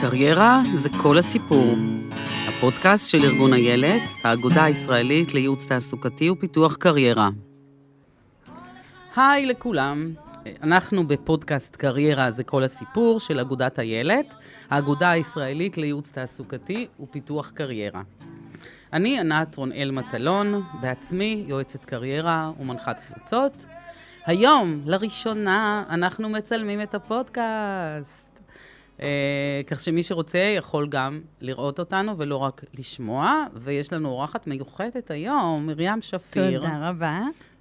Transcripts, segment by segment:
קריירה זה כל הסיפור. הפודקאסט של ארגון איילת, האגודה הישראלית לייעוץ תעסוקתי ופיתוח קריירה. היי לכולם, אנחנו בפודקאסט קריירה זה כל הסיפור של אגודת איילת, האגודה הישראלית לייעוץ תעסוקתי ופיתוח קריירה. אני ענת רונאל מטלון, בעצמי יועצת קריירה ומנחת קבוצות. היום, לראשונה, אנחנו מצלמים את הפודקאסט. אה, כך שמי שרוצה יכול גם לראות אותנו ולא רק לשמוע. ויש לנו אורחת מיוחדת היום, מרים שפיר. תודה רבה.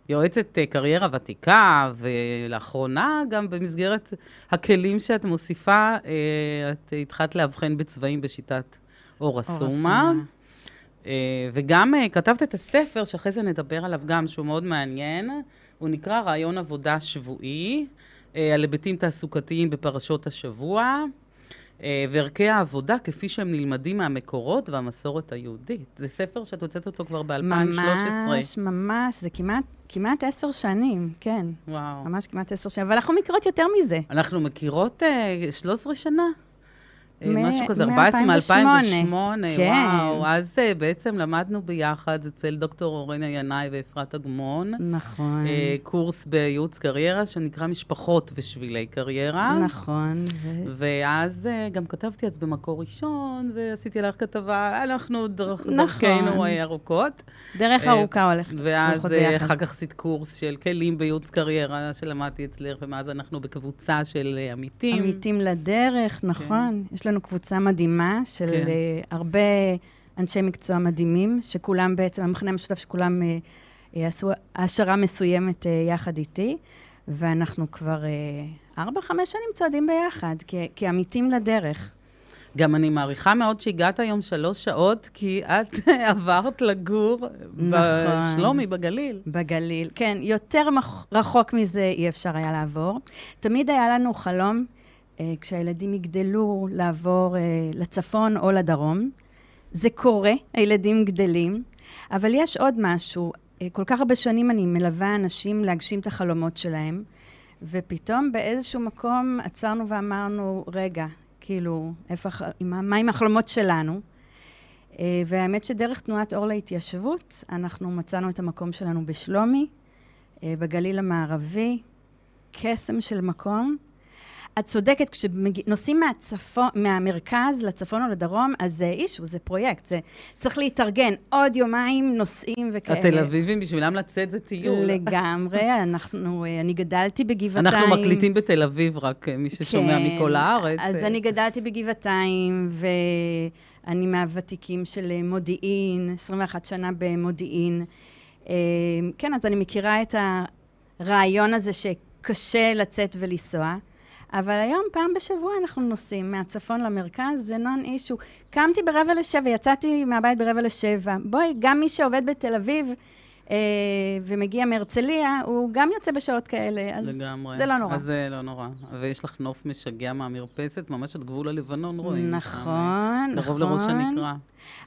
יועצת אה, קריירה ותיקה, ולאחרונה גם במסגרת הכלים שאת מוסיפה, אה, את התחלת לאבחן בצבעים בשיטת אור אסומה. אה, וגם כתבת את הספר, שאחרי זה נדבר עליו גם, שהוא מאוד מעניין. הוא נקרא רעיון עבודה שבועי, על היבטים תעסוקתיים בפרשות השבוע. וערכי העבודה כפי שהם נלמדים מהמקורות והמסורת היהודית. זה ספר שאת הוצאת אותו כבר ב-2013. ממש, ממש, זה כמעט, כמעט עשר שנים, כן. וואו. ממש כמעט עשר שנים, אבל אנחנו מכירות יותר מזה. אנחנו מכירות uh, 13 שנה. משהו כזה, 14 מ-2008, כן. וואו. אז uh, בעצם למדנו ביחד אצל דוקטור אורנה ינאי ואפרת אגמון. נכון. Uh, קורס בייעוץ קריירה שנקרא משפחות ושבילי קריירה. נכון. ו... ואז גם כתבתי אז במקור ראשון, ועשיתי לך כתבה, אנחנו דרכ... נכון. דרכנו ארוכות. דרך ארוכה הולכת. ואז אחר כך עשית קורס של כלים בייעוץ קריירה שלמדתי אצלך, ומאז אנחנו בקבוצה של עמיתים. עמיתים לדרך, נכון. כן. יש לנו קבוצה מדהימה של כן. uh, הרבה אנשי מקצוע מדהימים, שכולם בעצם, המכנה המשותף שכולם uh, uh, עשו העשרה מסוימת יחד איתי, ואנחנו כבר ארבע, חמש שנים צועדים ביחד, כ- כעמיתים לדרך. גם אני מעריכה מאוד שהגעת היום שלוש שעות, כי את עברת לגור נכון. בשלומי, בגליל. בגליל, כן. יותר מח... רחוק מזה אי אפשר היה לעבור. תמיד היה לנו חלום אה, כשהילדים יגדלו, לעבור אה, לצפון או לדרום. זה קורה, הילדים גדלים, אבל יש עוד משהו. אה, כל כך הרבה שנים אני מלווה אנשים להגשים את החלומות שלהם, ופתאום באיזשהו מקום עצרנו ואמרנו, רגע, כאילו, איפה, מה עם החלומות שלנו? והאמת שדרך תנועת אור להתיישבות, אנחנו מצאנו את המקום שלנו בשלומי, בגליל המערבי, קסם של מקום, את צודקת, כשנוסעים מהצפון, מהמרכז לצפון או לדרום, אז זה אישו, זה פרויקט, זה צריך להתארגן. עוד יומיים נוסעים וכאלה. התל אביבים, בשבילם לצאת זה טיול. לגמרי, אנחנו, אני גדלתי בגבעתיים. אנחנו מקליטים בתל אביב, רק מי ששומע כן, מכל הארץ. אז אני גדלתי בגבעתיים, ואני מהוותיקים של מודיעין, 21 שנה במודיעין. אה, כן, אז אני מכירה את הרעיון הזה שקשה לצאת ולנסוע. אבל היום, פעם בשבוע אנחנו נוסעים מהצפון למרכז, זה נון אישו. קמתי ברבע לשבע, יצאתי מהבית ברבע לשבע. בואי, גם מי שעובד בתל אביב אה, ומגיע מהרצליה, הוא גם יוצא בשעות כאלה, אז לגמרי. זה לא נורא. אז זה לא נורא. ויש לך נוף משגע מהמרפסת, ממש עד גבול הלבנון רואים. נכון, שם, נכון. קרוב לראש הנקרא.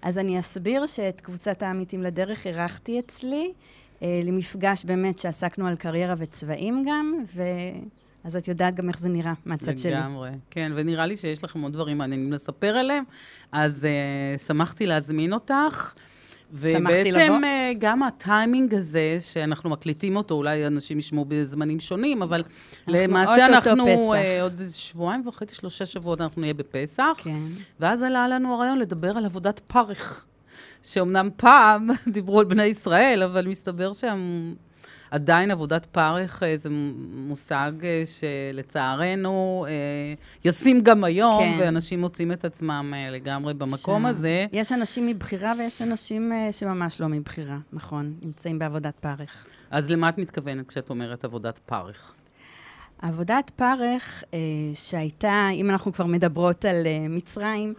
אז אני אסביר שאת קבוצת העמיתים לדרך אירחתי אצלי, אה, למפגש באמת שעסקנו על קריירה וצבעים גם, ו... אז את יודעת גם איך זה נראה מהצד שלי. לגמרי, כן, ונראה לי שיש לכם עוד דברים מעניינים לספר עליהם, אז uh, שמחתי להזמין אותך. ובעצם uh, גם הטיימינג הזה, שאנחנו מקליטים אותו, אולי אנשים ישמעו בזמנים שונים, אבל אנחנו למעשה אנחנו uh, עוד שבועיים וחצי, שלושה שבועות אנחנו נהיה בפסח. כן. ואז עלה לנו הרעיון לדבר על עבודת פרך. שאומנם פעם דיברו על בני ישראל, אבל מסתבר שהם עדיין עבודת פרך אה, זה מושג אה, שלצערנו אה, ישים גם היום, כן. ואנשים מוצאים את עצמם לגמרי במקום ש... הזה. יש אנשים מבחירה ויש אנשים שממש לא מבחירה, נכון, נמצאים בעבודת פרך. אז למה את מתכוונת כשאת אומרת עבודת פרך? עבודת פרך שהייתה, אם אנחנו כבר מדברות על מצרים,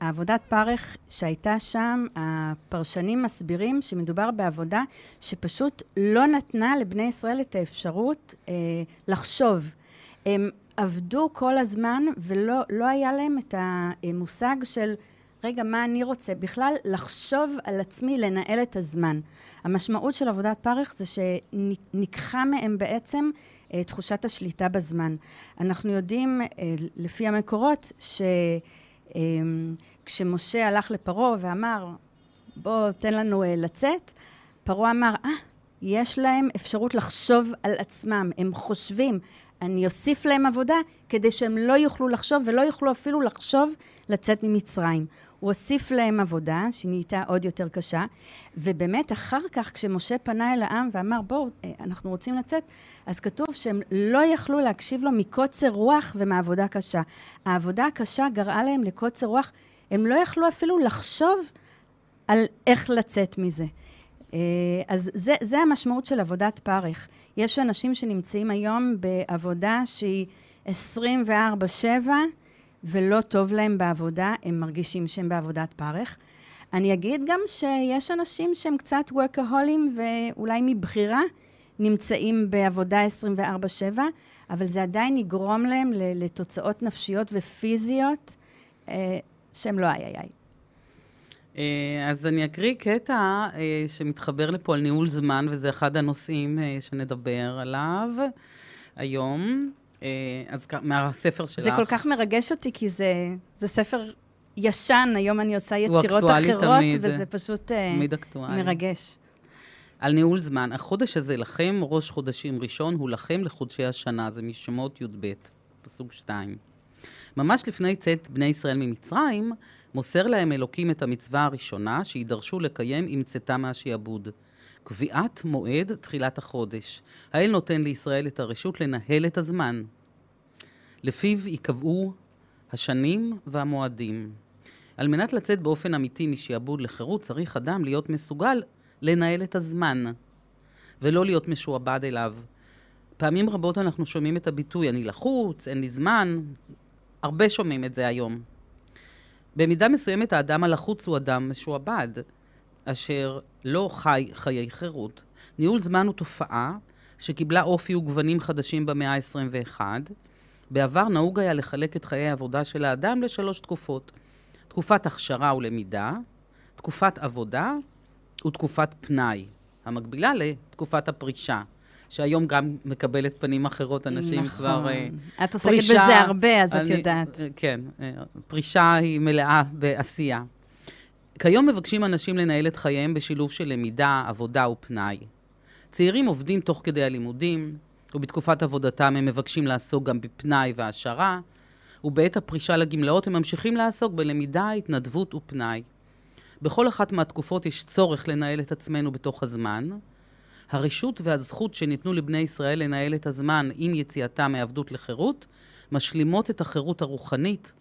העבודת פרך שהייתה שם, הפרשנים מסבירים שמדובר בעבודה שפשוט לא נתנה לבני ישראל את האפשרות אה, לחשוב. הם עבדו כל הזמן ולא לא היה להם את המושג של, רגע, מה אני רוצה? בכלל לחשוב על עצמי, לנהל את הזמן. המשמעות של עבודת פרך זה שניקחה מהם בעצם אה, תחושת השליטה בזמן. אנחנו יודעים, אה, לפי המקורות, שכשמשה אה, הלך לפרעה ואמר, בוא, תן לנו אה, לצאת, פרעה אמר, אה, יש להם אפשרות לחשוב על עצמם, הם חושבים, אני אוסיף להם עבודה כדי שהם לא יוכלו לחשוב ולא יוכלו אפילו לחשוב לצאת ממצרים. הוא הוסיף להם עבודה, שהיא נהייתה עוד יותר קשה, ובאמת אחר כך, כשמשה פנה אל העם ואמר, בואו, אה, אנחנו רוצים לצאת, אז כתוב שהם לא יכלו להקשיב לו מקוצר רוח ומעבודה קשה. העבודה הקשה גרעה להם לקוצר רוח, הם לא יכלו אפילו לחשוב על איך לצאת מזה. אה, אז זה, זה המשמעות של עבודת פרך. יש אנשים שנמצאים היום בעבודה שהיא 24-7, ולא טוב להם בעבודה, הם מרגישים שהם בעבודת פרך. אני אגיד גם שיש אנשים שהם קצת וורקהולים ואולי מבחירה נמצאים בעבודה 24-7, אבל זה עדיין יגרום להם לתוצאות נפשיות ופיזיות אה, שהם לא איי איי איי. אה, אז אני אקריא קטע אה, שמתחבר לפה על ניהול זמן, וזה אחד הנושאים שנדבר עליו היום. אז מהספר שלך. זה כל כך מרגש אותי, כי זה, זה ספר ישן, היום אני עושה יצירות אחרות, תמיד, וזה פשוט תמיד אקטואלי. מרגש. על ניהול זמן. החודש הזה לכם, ראש חודשים ראשון, הוא לכם לחודשי השנה, זה משמות י"ב, פסוק 2. ממש לפני צאת בני ישראל ממצרים, מוסר להם אלוקים את המצווה הראשונה שידרשו לקיים עם צאתם מהשעבוד. קביעת מועד תחילת החודש. האל נותן לישראל את הרשות לנהל את הזמן. לפיו ייקבעו השנים והמועדים. על מנת לצאת באופן אמיתי משעבוד לחירות, צריך אדם להיות מסוגל לנהל את הזמן, ולא להיות משועבד אליו. פעמים רבות אנחנו שומעים את הביטוי, אני לחוץ, אין לי זמן, הרבה שומעים את זה היום. במידה מסוימת האדם הלחוץ הוא אדם משועבד, אשר לא חי חיי חירות. ניהול זמן הוא תופעה שקיבלה אופי וגוונים חדשים במאה ה-21. בעבר נהוג היה לחלק את חיי העבודה של האדם לשלוש תקופות. תקופת הכשרה ולמידה, תקופת עבודה ותקופת פנאי, המקבילה לתקופת הפרישה. שהיום גם מקבלת פנים אחרות, אנשים נכון. כבר... נכון. את עוסקת פרישה, בזה הרבה, אז אני, את יודעת. כן, אה, פרישה היא מלאה בעשייה. כיום מבקשים אנשים לנהל את חייהם בשילוב של למידה, עבודה ופנאי. צעירים עובדים תוך כדי הלימודים, ובתקופת עבודתם הם מבקשים לעסוק גם בפנאי והעשרה, ובעת הפרישה לגמלאות הם ממשיכים לעסוק בלמידה, התנדבות ופנאי. בכל אחת מהתקופות יש צורך לנהל את עצמנו בתוך הזמן, הרשות והזכות שניתנו לבני ישראל לנהל את הזמן עם יציאתם מעבדות לחירות, משלימות את החירות הרוחנית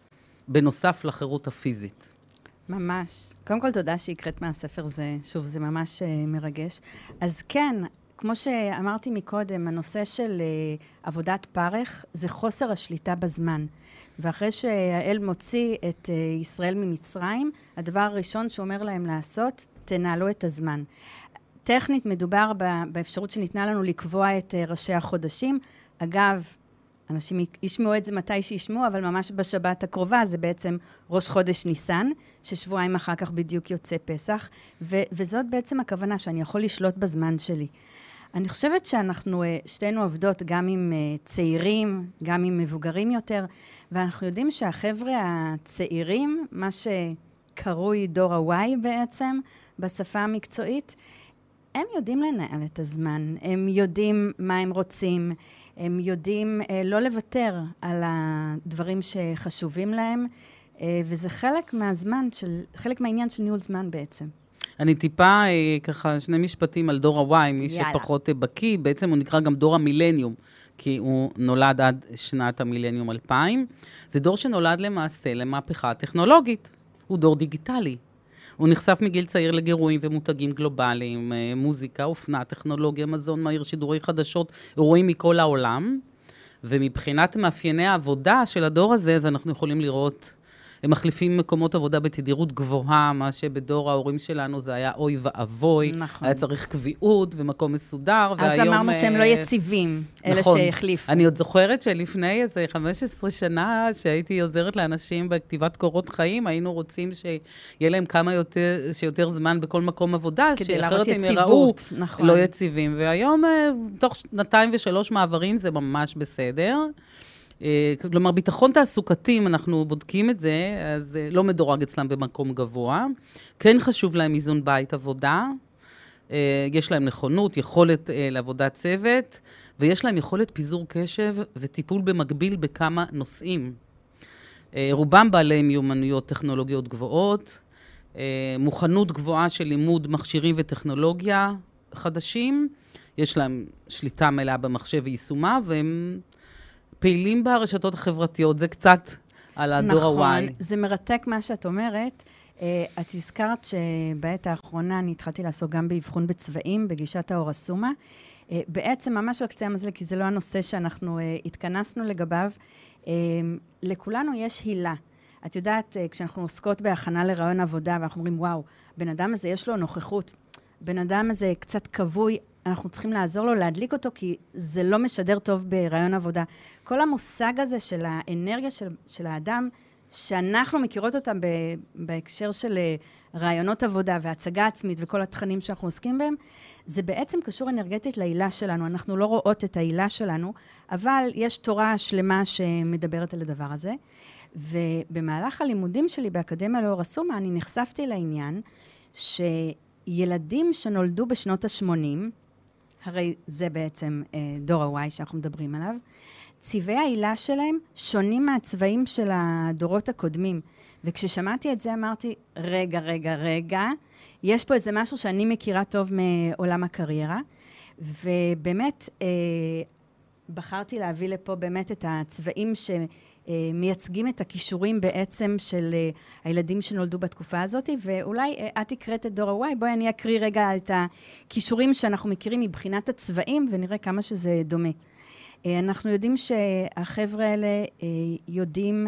בנוסף לחירות הפיזית. ממש. קודם כל, תודה שהקראת מהספר זה. שוב, זה ממש uh, מרגש. אז כן, כמו שאמרתי מקודם, הנושא של uh, עבודת פרך זה חוסר השליטה בזמן. ואחרי שהאל מוציא את uh, ישראל ממצרים, הדבר הראשון שהוא אומר להם לעשות, תנהלו את הזמן. טכנית מדובר באפשרות שניתנה לנו לקבוע את ראשי החודשים. אגב, אנשים ישמעו את זה מתי שישמעו, אבל ממש בשבת הקרובה זה בעצם ראש חודש ניסן, ששבועיים אחר כך בדיוק יוצא פסח, ו- וזאת בעצם הכוונה, שאני יכול לשלוט בזמן שלי. אני חושבת שאנחנו אה, שתינו עובדות גם עם אה, צעירים, גם עם מבוגרים יותר, ואנחנו יודעים שהחבר'ה הצעירים, מה שקרוי דור ה-Y בעצם, בשפה המקצועית, הם יודעים לנהל את הזמן, הם יודעים מה הם רוצים, הם יודעים אה, לא לוותר על הדברים שחשובים להם, אה, וזה חלק מהזמן, של, חלק מהעניין של ניהול זמן בעצם. אני טיפה, אה, ככה, שני משפטים על דור ה-Y, מי יאללה. שפחות אה, בקיא, בעצם הוא נקרא גם דור המילניום, כי הוא נולד עד שנת המילניום 2000. זה דור שנולד למעשה למהפכה טכנולוגית. הוא דור דיגיטלי. הוא נחשף מגיל צעיר לגירויים ומותגים גלובליים, אה, מוזיקה, אופנה, טכנולוגיה, מזון מהיר, שידורי חדשות, אירועים מכל העולם. ומבחינת מאפייני העבודה של הדור הזה, אז אנחנו יכולים לראות הם מחליפים מקומות עבודה בתדירות גבוהה, מה שבדור ההורים שלנו זה היה אוי ואבוי. נכון. היה צריך קביעות ומקום מסודר, אז והיום... אז אמרנו שהם לא יציבים, אלה נכון. שהחליפו. אני עוד זוכרת שלפני איזה 15 שנה, שהייתי עוזרת לאנשים בכתיבת קורות חיים, היינו רוצים שיהיה להם כמה יותר, שיותר זמן בכל מקום עבודה, שאחרת הם יראו נכון. לא יציבים. והיום, תוך שנתיים ושלוש מעברים זה ממש בסדר. אה, כלומר, ביטחון תעסוקתי, אם אנחנו בודקים את זה, אז אה, לא מדורג אצלם במקום גבוה. כן חשוב להם איזון בית-עבודה. אה, יש להם נכונות, יכולת לעבודת צוות, ויש להם יכולת פיזור קשב וטיפול במקביל בכמה נושאים. רובם בעלי מיומנויות טכנולוגיות גבוהות, מוכנות גבוהה של לימוד מכשירים וטכנולוגיה חדשים, יש להם שליטה מלאה במחשב ויישומה, והם פעילים ברשתות החברתיות, זה קצת על הדור נכון, ה-Y. נכון, זה מרתק מה שאת אומרת. Uh, את הזכרת שבעת האחרונה אני התחלתי לעסוק גם באבחון בצבעים, בגישת האור הסומה. Uh, בעצם, ממש על קצה המזלג, כי זה לא הנושא שאנחנו uh, התכנסנו לגביו, לכולנו יש הילה. את יודעת, כשאנחנו עוסקות בהכנה לרעיון עבודה, ואנחנו אומרים, וואו, בן אדם הזה יש לו נוכחות, בן אדם הזה קצת כבוי, אנחנו צריכים לעזור לו להדליק אותו, כי זה לא משדר טוב ברעיון עבודה. כל המושג הזה של האנרגיה של, של האדם, שאנחנו מכירות אותם ב, בהקשר של אה, רעיונות עבודה והצגה עצמית וכל התכנים שאנחנו עוסקים בהם, זה בעצם קשור אנרגטית לעילה שלנו. אנחנו לא רואות את העילה שלנו, אבל יש תורה שלמה שמדברת על הדבר הזה. ובמהלך הלימודים שלי באקדמיה לאור הסומה, אני נחשפתי לעניין שילדים שנולדו בשנות ה-80, הרי זה בעצם אה, דור ה-Y שאנחנו מדברים עליו, צבעי העילה שלהם שונים מהצבעים של הדורות הקודמים. וכששמעתי את זה אמרתי, רגע, רגע, רגע, יש פה איזה משהו שאני מכירה טוב מעולם הקריירה, ובאמת אה, בחרתי להביא לפה באמת את הצבעים ש... אה, מייצגים את הכישורים בעצם של אה, הילדים שנולדו בתקופה הזאת, ואולי אה, את הקראת את דור ה-Y, בואי אני אקריא רגע את הכישורים שאנחנו מכירים מבחינת הצבעים, ונראה כמה שזה דומה. אנחנו יודעים שהחבר'ה האלה יודעים,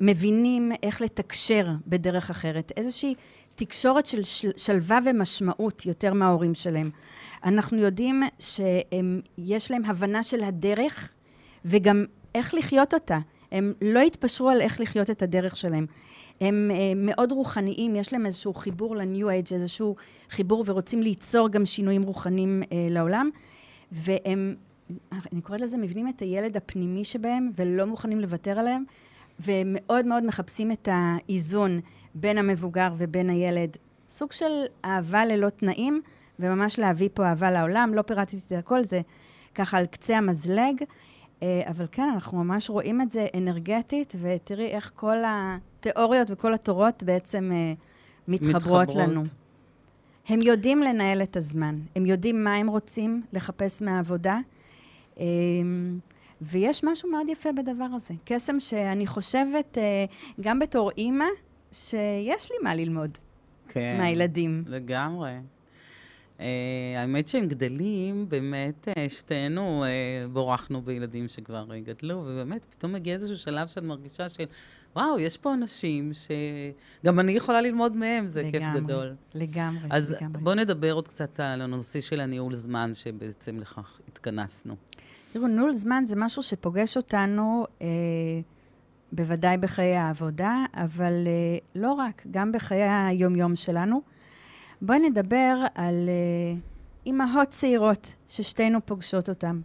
מבינים איך לתקשר בדרך אחרת, איזושהי תקשורת של שלווה ומשמעות יותר מההורים שלהם. אנחנו יודעים שיש להם הבנה של הדרך וגם איך לחיות אותה. הם לא התפשרו על איך לחיות את הדרך שלהם. הם uh, מאוד רוחניים, יש להם איזשהו חיבור לניו אייג', איזשהו חיבור, ורוצים ליצור גם שינויים רוחניים uh, לעולם. והם, אני קוראת לזה, מבנים את הילד הפנימי שבהם, ולא מוכנים לוותר עליהם, והם מאוד מאוד מחפשים את האיזון בין המבוגר ובין הילד. סוג של אהבה ללא תנאים, וממש להביא פה אהבה לעולם. לא פירטתי את הכל, זה ככה על קצה המזלג. אה, אבל כן, אנחנו ממש רואים את זה אנרגטית, ותראי איך כל התיאוריות וכל התורות בעצם אה, מתחברות, מתחברות לנו. הם יודעים לנהל את הזמן, הם יודעים מה הם רוצים לחפש מהעבודה, אה, ויש משהו מאוד יפה בדבר הזה. קסם שאני חושבת, גם בתור אימא, שיש לי מה ללמוד כן, מהילדים. לגמרי. Uh, האמת שהם גדלים, באמת, uh, שתינו uh, בורחנו בילדים שכבר uh, גדלו, ובאמת, פתאום מגיע איזשהו שלב שאת מרגישה של, וואו, יש פה אנשים שגם אני יכולה ללמוד מהם, זה לגמרי, כיף גדול. לגמרי, אז לגמרי. אז בואו נדבר עוד קצת על הנושא של הניהול זמן, שבעצם לכך התכנסנו. תראו, ניהול זמן זה משהו שפוגש אותנו, אה, בוודאי בחיי העבודה, אבל אה, לא רק, גם בחיי היום-יום שלנו. בואי נדבר על uh, אימהות צעירות ששתינו פוגשות אותן.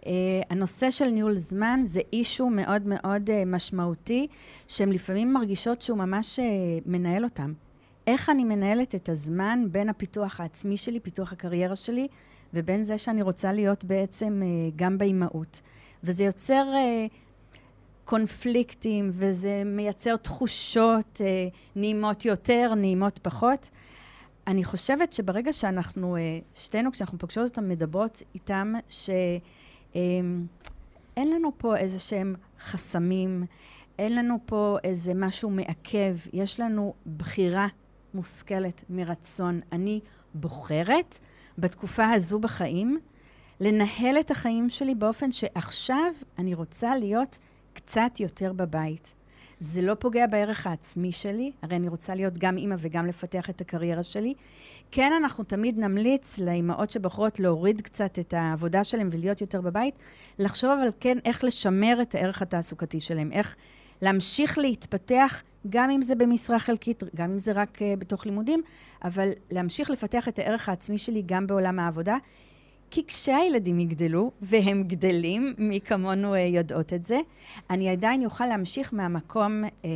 Uh, הנושא של ניהול זמן זה אישו מאוד מאוד uh, משמעותי, שהן לפעמים מרגישות שהוא ממש uh, מנהל אותן. איך אני מנהלת את הזמן בין הפיתוח העצמי שלי, פיתוח הקריירה שלי, ובין זה שאני רוצה להיות בעצם uh, גם באימהות. וזה יוצר uh, קונפליקטים, וזה מייצר תחושות uh, נעימות יותר, נעימות פחות. אני חושבת שברגע שאנחנו, אה, שתינו, כשאנחנו פוגשות אותם, מדברות איתם, שאין לנו פה איזה שהם חסמים, אין לנו פה איזה משהו מעכב, יש לנו בחירה מושכלת מרצון. אני בוחרת בתקופה הזו בחיים לנהל את החיים שלי באופן שעכשיו אני רוצה להיות קצת יותר בבית. זה לא פוגע בערך העצמי שלי, הרי אני רוצה להיות גם אימא וגם לפתח את הקריירה שלי. כן, אנחנו תמיד נמליץ לאימהות שבוחרות להוריד קצת את העבודה שלהן ולהיות יותר בבית, לחשוב אבל כן איך לשמר את הערך התעסוקתי שלהן, איך להמשיך להתפתח, גם אם זה במשרה חלקית, גם אם זה רק uh, בתוך לימודים, אבל להמשיך לפתח את הערך העצמי שלי גם בעולם העבודה. כי כשהילדים יגדלו, והם גדלים, מי כמונו uh, יודעות את זה, אני עדיין אוכל להמשיך מהמקום uh,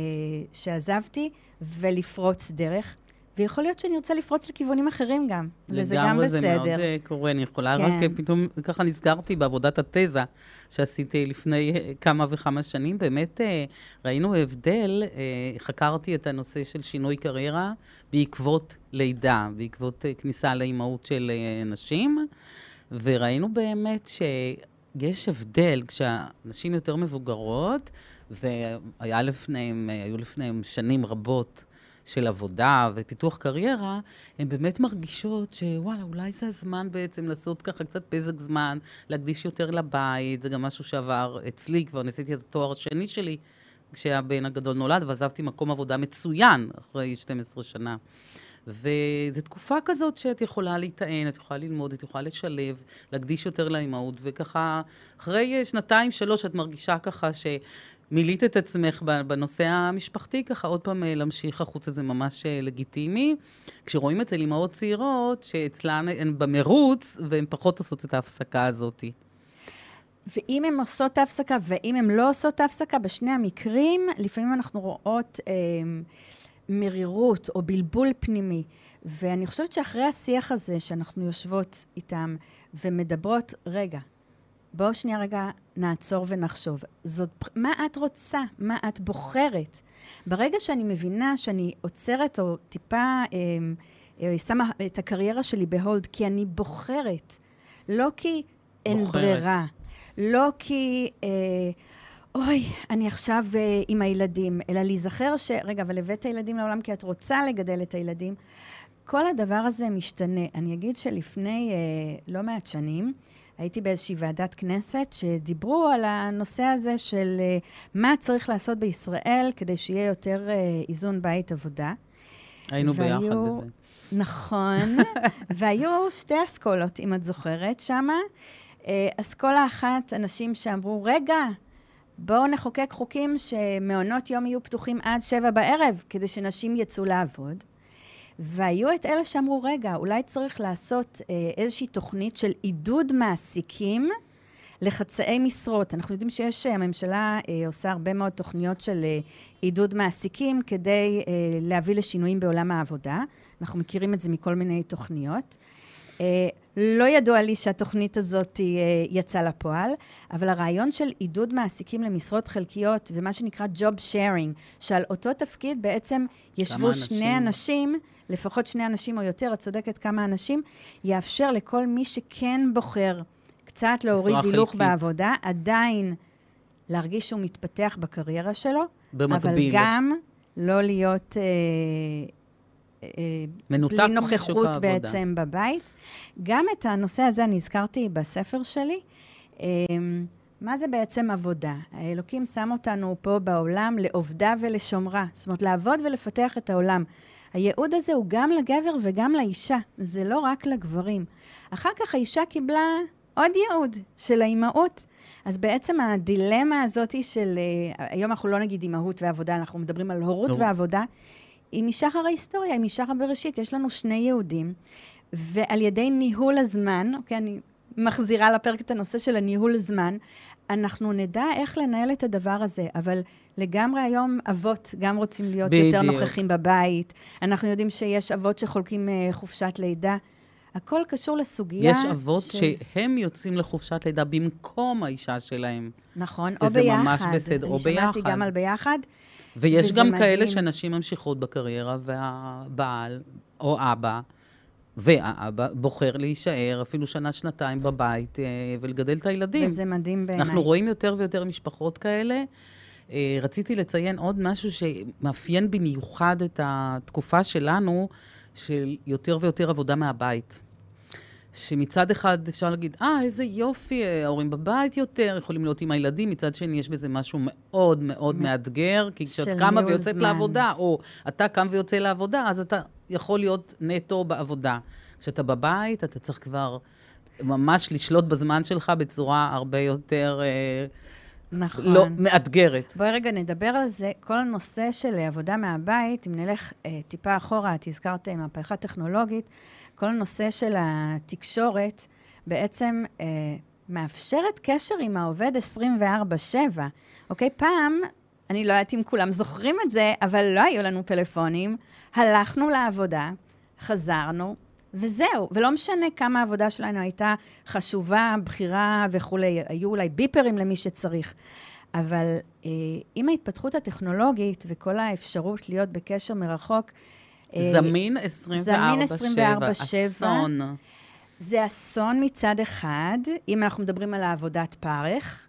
שעזבתי ולפרוץ דרך. ויכול להיות שאני רוצה לפרוץ לכיוונים אחרים גם, וזה גם בסדר. לגמרי, זה מאוד uh, קורה. אני יכולה כן. רק uh, פתאום, ככה נזכרתי בעבודת התזה שעשיתי לפני uh, כמה וכמה שנים. באמת uh, ראינו הבדל, uh, חקרתי את הנושא של שינוי קריירה בעקבות לידה, בעקבות uh, כניסה לאימהות של uh, נשים, וראינו באמת ש... יש הבדל כשהנשים יותר מבוגרות, והיו לפניהם, לפניהם שנים רבות של עבודה ופיתוח קריירה, הן באמת מרגישות שוואלה, אולי זה הזמן בעצם לעשות ככה קצת פזק זמן, להקדיש יותר לבית, זה גם משהו שעבר אצלי, כבר ניסיתי את התואר השני שלי כשהבן הגדול נולד, ועזבתי מקום עבודה מצוין אחרי 12 שנה. וזו תקופה כזאת שאת יכולה להיטען, את יכולה ללמוד, את יכולה לשלב, להקדיש יותר לאימהות, וככה, אחרי שנתיים, שלוש, את מרגישה ככה ש... מילאת את עצמך בנושא המשפחתי, ככה עוד פעם אה, להמשיך החוצה זה ממש אה, לגיטימי. כשרואים אצל אימהות צעירות, שאצלן הן במרוץ, והן פחות עושות את ההפסקה הזאת. ואם הן עושות את ההפסקה, ואם הן לא עושות את ההפסקה, בשני המקרים, לפעמים אנחנו רואות אה, מרירות או בלבול פנימי. ואני חושבת שאחרי השיח הזה, שאנחנו יושבות איתם ומדברות, רגע, בואו שנייה רגע נעצור ונחשוב. זאת, מה את רוצה? מה את בוחרת? ברגע שאני מבינה שאני עוצרת או טיפה אה, אה, שמה את הקריירה שלי בהולד, כי אני בוחרת, לא כי אין בוחרת. ברירה, לא כי... אה, אוי, אני עכשיו אה, עם הילדים, אלא להיזכר ש... רגע, אבל הבאת ילדים לעולם כי את רוצה לגדל את הילדים. כל הדבר הזה משתנה. אני אגיד שלפני אה, לא מעט שנים, הייתי באיזושהי ועדת כנסת שדיברו על הנושא הזה של uh, מה צריך לעשות בישראל כדי שיהיה יותר uh, איזון בית עבודה. היינו והיו, ביחד בזה. נכון, והיו שתי אסכולות, אם את זוכרת, שמה. Uh, אסכולה אחת, אנשים שאמרו, רגע, בואו נחוקק חוקים שמעונות יום יהיו פתוחים עד שבע בערב, כדי שנשים יצאו לעבוד. והיו את אלה שאמרו, רגע, אולי צריך לעשות אה, איזושהי תוכנית של עידוד מעסיקים לחצאי משרות. אנחנו יודעים שיש, אה, הממשלה אה, עושה הרבה מאוד תוכניות של אה, עידוד מעסיקים כדי אה, להביא לשינויים בעולם העבודה. אנחנו מכירים את זה מכל מיני תוכניות. אה, לא ידוע לי שהתוכנית הזאת אה, יצאה לפועל, אבל הרעיון של עידוד מעסיקים למשרות חלקיות ומה שנקרא Job Sharing, שעל אותו תפקיד בעצם ישבו שני אנשים, לפחות שני אנשים או יותר, את צודקת כמה אנשים, יאפשר לכל מי שכן בוחר קצת להוריד הילוך בעבודה, עדיין להרגיש שהוא מתפתח בקריירה שלו, במקביל. אבל גם לא להיות... אה, מנותק בלי נוכחות בעצם בבית. גם את הנושא הזה אני הזכרתי בספר שלי. אה, מה זה בעצם עבודה? האלוקים שם אותנו פה בעולם לעובדה ולשומרה. זאת אומרת, לעבוד ולפתח את העולם. הייעוד הזה הוא גם לגבר וגם לאישה, זה לא רק לגברים. אחר כך האישה קיבלה עוד ייעוד של האימהות. אז בעצם הדילמה הזאת של, uh, היום אנחנו לא נגיד אימהות ועבודה, אנחנו מדברים על הורות לא. ועבודה, היא משחר ההיסטוריה, היא משחר בראשית, יש לנו שני יהודים, ועל ידי ניהול הזמן, אוקיי, אני מחזירה לפרק את הנושא של הניהול זמן, אנחנו נדע איך לנהל את הדבר הזה, אבל לגמרי היום אבות גם רוצים להיות בדיוק. יותר נוכחים בבית. אנחנו יודעים שיש אבות שחולקים uh, חופשת לידה. הכל קשור לסוגיה... יש אבות ש... שהם יוצאים לחופשת לידה במקום האישה שלהם. נכון, או ביחד. וזה ממש בסדר, או ביחד. אני שמעתי גם על ביחד. ויש גם מדהים. כאלה שנשים ממשיכות בקריירה, והבעל או אבא, והאבא בוחר להישאר אפילו שנה-שנתיים בבית אה, ולגדל את הילדים. וזה מדהים בעיניי. אנחנו רואים יותר ויותר משפחות כאלה. אה, רציתי לציין עוד משהו שמאפיין במיוחד את התקופה שלנו, של יותר ויותר עבודה מהבית. שמצד אחד אפשר להגיד, אה, איזה יופי, ההורים בבית יותר, יכולים להיות עם הילדים, מצד שני יש בזה משהו מאוד מאוד מאתגר, כי כשאת קמה ויוצאת זמן. לעבודה, או אתה קם ויוצא לעבודה, אז אתה יכול להיות נטו בעבודה. כשאתה בבית, אתה צריך כבר ממש לשלוט בזמן שלך בצורה הרבה יותר... אה, נכון. לא, מאתגרת. בואי רגע נדבר על זה. כל הנושא של עבודה מהבית, אם נלך אה, טיפה אחורה, את הזכרת מהפכה טכנולוגית, כל הנושא של התקשורת בעצם אה, מאפשרת קשר עם העובד 24-7. אוקיי? פעם, אני לא יודעת אם כולם זוכרים את זה, אבל לא היו לנו פלאפונים. הלכנו לעבודה, חזרנו, וזהו. ולא משנה כמה העבודה שלנו הייתה חשובה, בחירה וכולי, היו אולי ביפרים למי שצריך. אבל אה, עם ההתפתחות הטכנולוגית וכל האפשרות להיות בקשר מרחוק, זמין 24-7. זמין 24-7. אסון. זה אסון מצד אחד, אם אנחנו מדברים על העבודת פרך,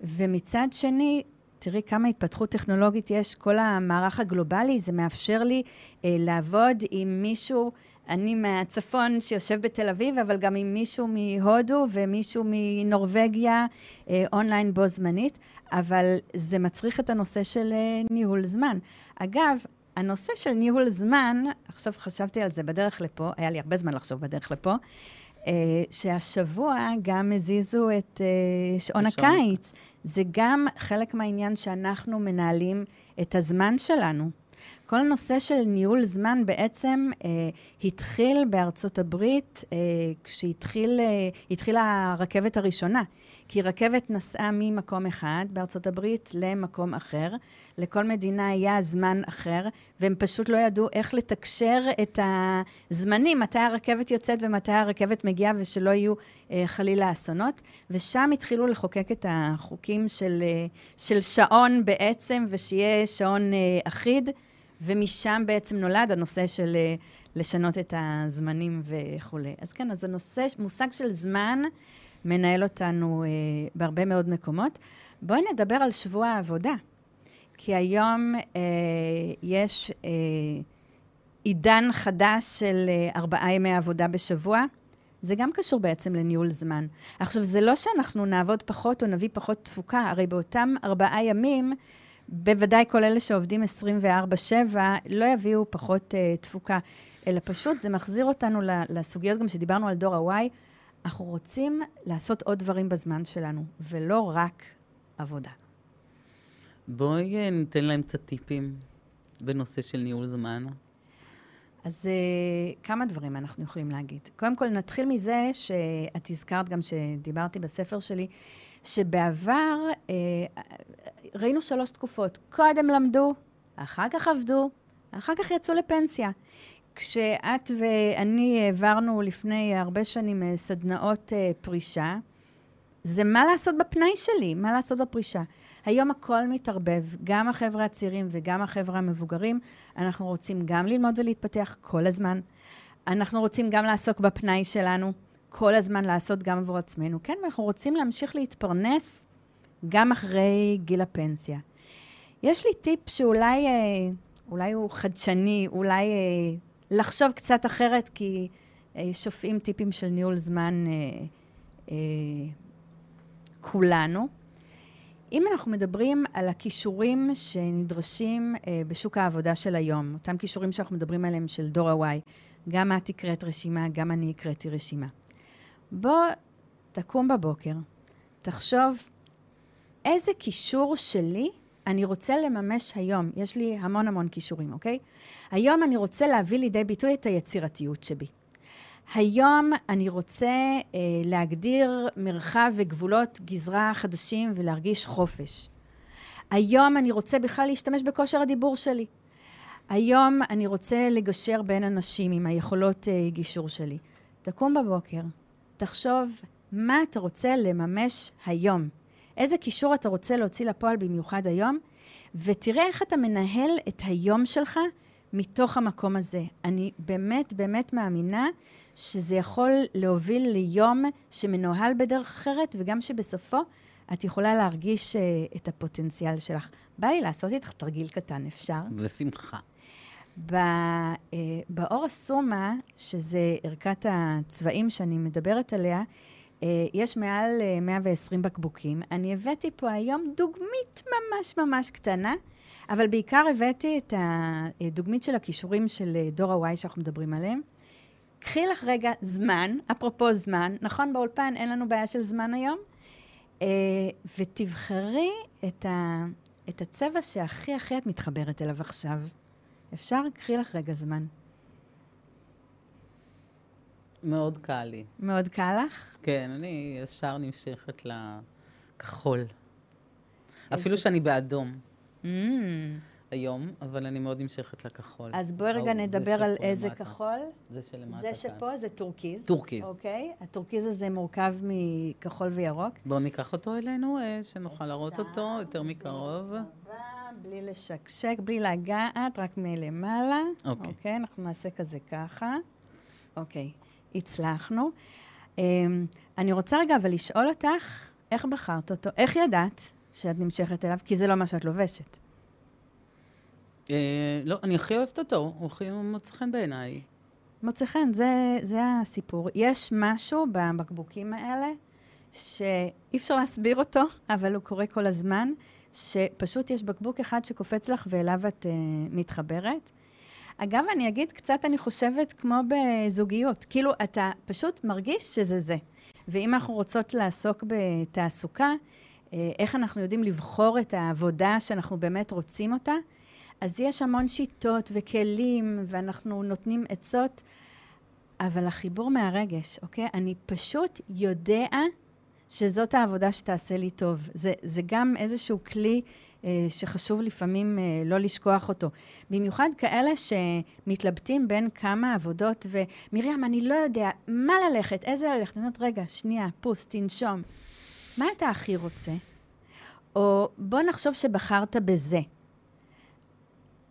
ומצד שני, תראי כמה התפתחות טכנולוגית יש, כל המערך הגלובלי, זה מאפשר לי אה, לעבוד עם מישהו, אני מהצפון שיושב בתל אביב, אבל גם עם מישהו מהודו ומישהו מנורבגיה, אה, אונליין בו זמנית, אבל זה מצריך את הנושא של אה, ניהול זמן. אגב, הנושא של ניהול זמן, עכשיו חשבתי על זה בדרך לפה, היה לי הרבה זמן לחשוב בדרך לפה, אה, שהשבוע גם הזיזו את אה, שעון הקיץ. זה גם חלק מהעניין שאנחנו מנהלים את הזמן שלנו. כל הנושא של ניהול זמן בעצם אה, התחיל בארצות הברית, אה, כשהתחילה אה, הרכבת הראשונה. כי רכבת נסעה ממקום אחד בארצות הברית למקום אחר. לכל מדינה היה זמן אחר, והם פשוט לא ידעו איך לתקשר את הזמנים, מתי הרכבת יוצאת ומתי הרכבת מגיעה, ושלא יהיו אה, חלילה אסונות. ושם התחילו לחוקק את החוקים של, אה, של שעון בעצם, ושיהיה שעון אה, אחיד. ומשם בעצם נולד הנושא של אה, לשנות את הזמנים וכולי. אז כן, אז הנושא, מושג של זמן מנהל אותנו אה, בהרבה מאוד מקומות. בואי נדבר על שבוע העבודה. כי היום אה, יש אה, עידן חדש של אה, ארבעה ימי עבודה בשבוע. זה גם קשור בעצם לניהול זמן. עכשיו, זה לא שאנחנו נעבוד פחות או נביא פחות תפוקה, הרי באותם ארבעה ימים בוודאי כל אלה שעובדים 24-7 לא יביאו פחות uh, תפוקה, אלא פשוט זה מחזיר אותנו לסוגיות גם שדיברנו על דור ה-Y. אנחנו רוצים לעשות עוד דברים בזמן שלנו, ולא רק עבודה. בואי אה, ניתן להם קצת טיפים בנושא של ניהול זמן. אז uh, כמה דברים אנחנו יכולים להגיד. קודם כל, נתחיל מזה שאת הזכרת גם שדיברתי בספר שלי, שבעבר אה, ראינו שלוש תקופות. קודם למדו, אחר כך עבדו, אחר כך יצאו לפנסיה. כשאת ואני העברנו לפני הרבה שנים אה, סדנאות אה, פרישה, זה מה לעשות בפנאי שלי, מה לעשות בפרישה. היום הכל מתערבב, גם החבר'ה הצעירים וגם החבר'ה המבוגרים. אנחנו רוצים גם ללמוד ולהתפתח כל הזמן. אנחנו רוצים גם לעסוק בפנאי שלנו. כל הזמן לעשות גם עבור עצמנו. כן, ואנחנו רוצים להמשיך להתפרנס גם אחרי גיל הפנסיה. יש לי טיפ שאולי אה, אולי הוא חדשני, אולי לחשוב קצת אחרת, כי אה, שופעים טיפים של ניהול זמן אה, אה, כולנו. אם אנחנו מדברים על הכישורים שנדרשים אה, בשוק העבודה של היום, אותם כישורים שאנחנו מדברים עליהם של דור ה-Y, גם את הקראת רשימה, גם אני הקראתי רשימה. בוא תקום בבוקר, תחשוב איזה קישור שלי אני רוצה לממש היום. יש לי המון המון כישורים, אוקיי? היום אני רוצה להביא לידי ביטוי את היצירתיות שבי. היום אני רוצה אה, להגדיר מרחב וגבולות גזרה חדשים ולהרגיש חופש. היום אני רוצה בכלל להשתמש בכושר הדיבור שלי. היום אני רוצה לגשר בין אנשים עם היכולות אה, גישור שלי. תקום בבוקר, תחשוב מה אתה רוצה לממש היום. איזה קישור אתה רוצה להוציא לפועל במיוחד היום, ותראה איך אתה מנהל את היום שלך מתוך המקום הזה. אני באמת באמת מאמינה שזה יכול להוביל ליום שמנוהל בדרך אחרת, וגם שבסופו את יכולה להרגיש uh, את הפוטנציאל שלך. בא לי לעשות איתך תרגיל קטן, אפשר? בשמחה. ב, אה, באור הסומה, שזה ערכת הצבעים שאני מדברת עליה, אה, יש מעל אה, 120 בקבוקים. אני הבאתי פה היום דוגמית ממש ממש קטנה, אבל בעיקר הבאתי את הדוגמית של הכישורים של אה, דור ה-Y שאנחנו מדברים עליהם. קחי לך רגע זמן, אפרופו זמן, נכון באולפן אין לנו בעיה של זמן היום, אה, ותבחרי את, ה, את הצבע שהכי הכי את מתחברת אליו עכשיו. אפשר? קחי לך רגע זמן. מאוד קל לי. מאוד קל לך? כן, אני ישר נמשכת לכחול. אפילו שאני באדום Mm. היום, אבל אני מאוד נמשכת לכחול. אז בואי רגע זה נדבר על איזה למטה. כחול. זה שלמטה זה כאן. שפה זה טורקיז. טורקיז. אוקיי? הטורקיז הזה מורכב מכחול וירוק. בואו ניקח אותו אלינו, אה, שנוכל להראות אותו יותר זה מקרוב. בלי לשקשק, בלי לגעת, רק מלמעלה. אוקיי. אוקיי, אנחנו נעשה כזה ככה. אוקיי, הצלחנו. אמ, אני רוצה רגע אבל לשאול אותך, איך בחרת אותו? איך ידעת שאת נמשכת אליו? כי זה לא מה שאת לובשת. אה, לא, אני הכי אוהבת אותו, הוא הכי מוצא חן בעיניי. מוצא חן, זה, זה הסיפור. יש משהו בבקבוקים האלה שאי אפשר להסביר אותו, אבל הוא קורה כל הזמן, שפשוט יש בקבוק אחד שקופץ לך ואליו את uh, מתחברת. אגב, אני אגיד קצת, אני חושבת, כמו בזוגיות. כאילו, אתה פשוט מרגיש שזה זה. ואם אנחנו רוצות לעסוק בתעסוקה, אה, איך אנחנו יודעים לבחור את העבודה שאנחנו באמת רוצים אותה, אז יש המון שיטות וכלים, ואנחנו נותנים עצות, אבל החיבור מהרגש, אוקיי? אני פשוט יודע שזאת העבודה שתעשה לי טוב. זה, זה גם איזשהו כלי שחשוב לפעמים אה, לא לשכוח אותו. במיוחד כאלה שמתלבטים בין כמה עבודות, ומרים, אני לא יודע מה ללכת, איזה ללכת. אני אומרת, רגע, שנייה, פוס, תנשום. מה אתה הכי רוצה? או בוא נחשוב שבחרת בזה.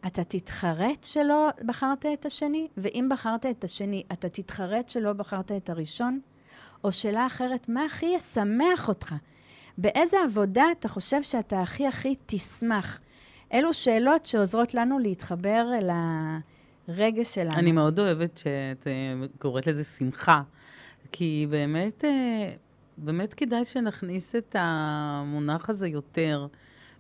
אתה תתחרט שלא בחרת את השני? ואם בחרת את השני, אתה תתחרט שלא בחרת את הראשון? או שאלה אחרת, מה הכי ישמח אותך? באיזה עבודה אתה חושב שאתה הכי הכי תשמח? אלו שאלות שעוזרות לנו להתחבר אל הרגש שלנו. אני מאוד אוהבת שאת אה, קוראת לזה שמחה, כי באמת, אה, באמת כדאי שנכניס את המונח הזה יותר.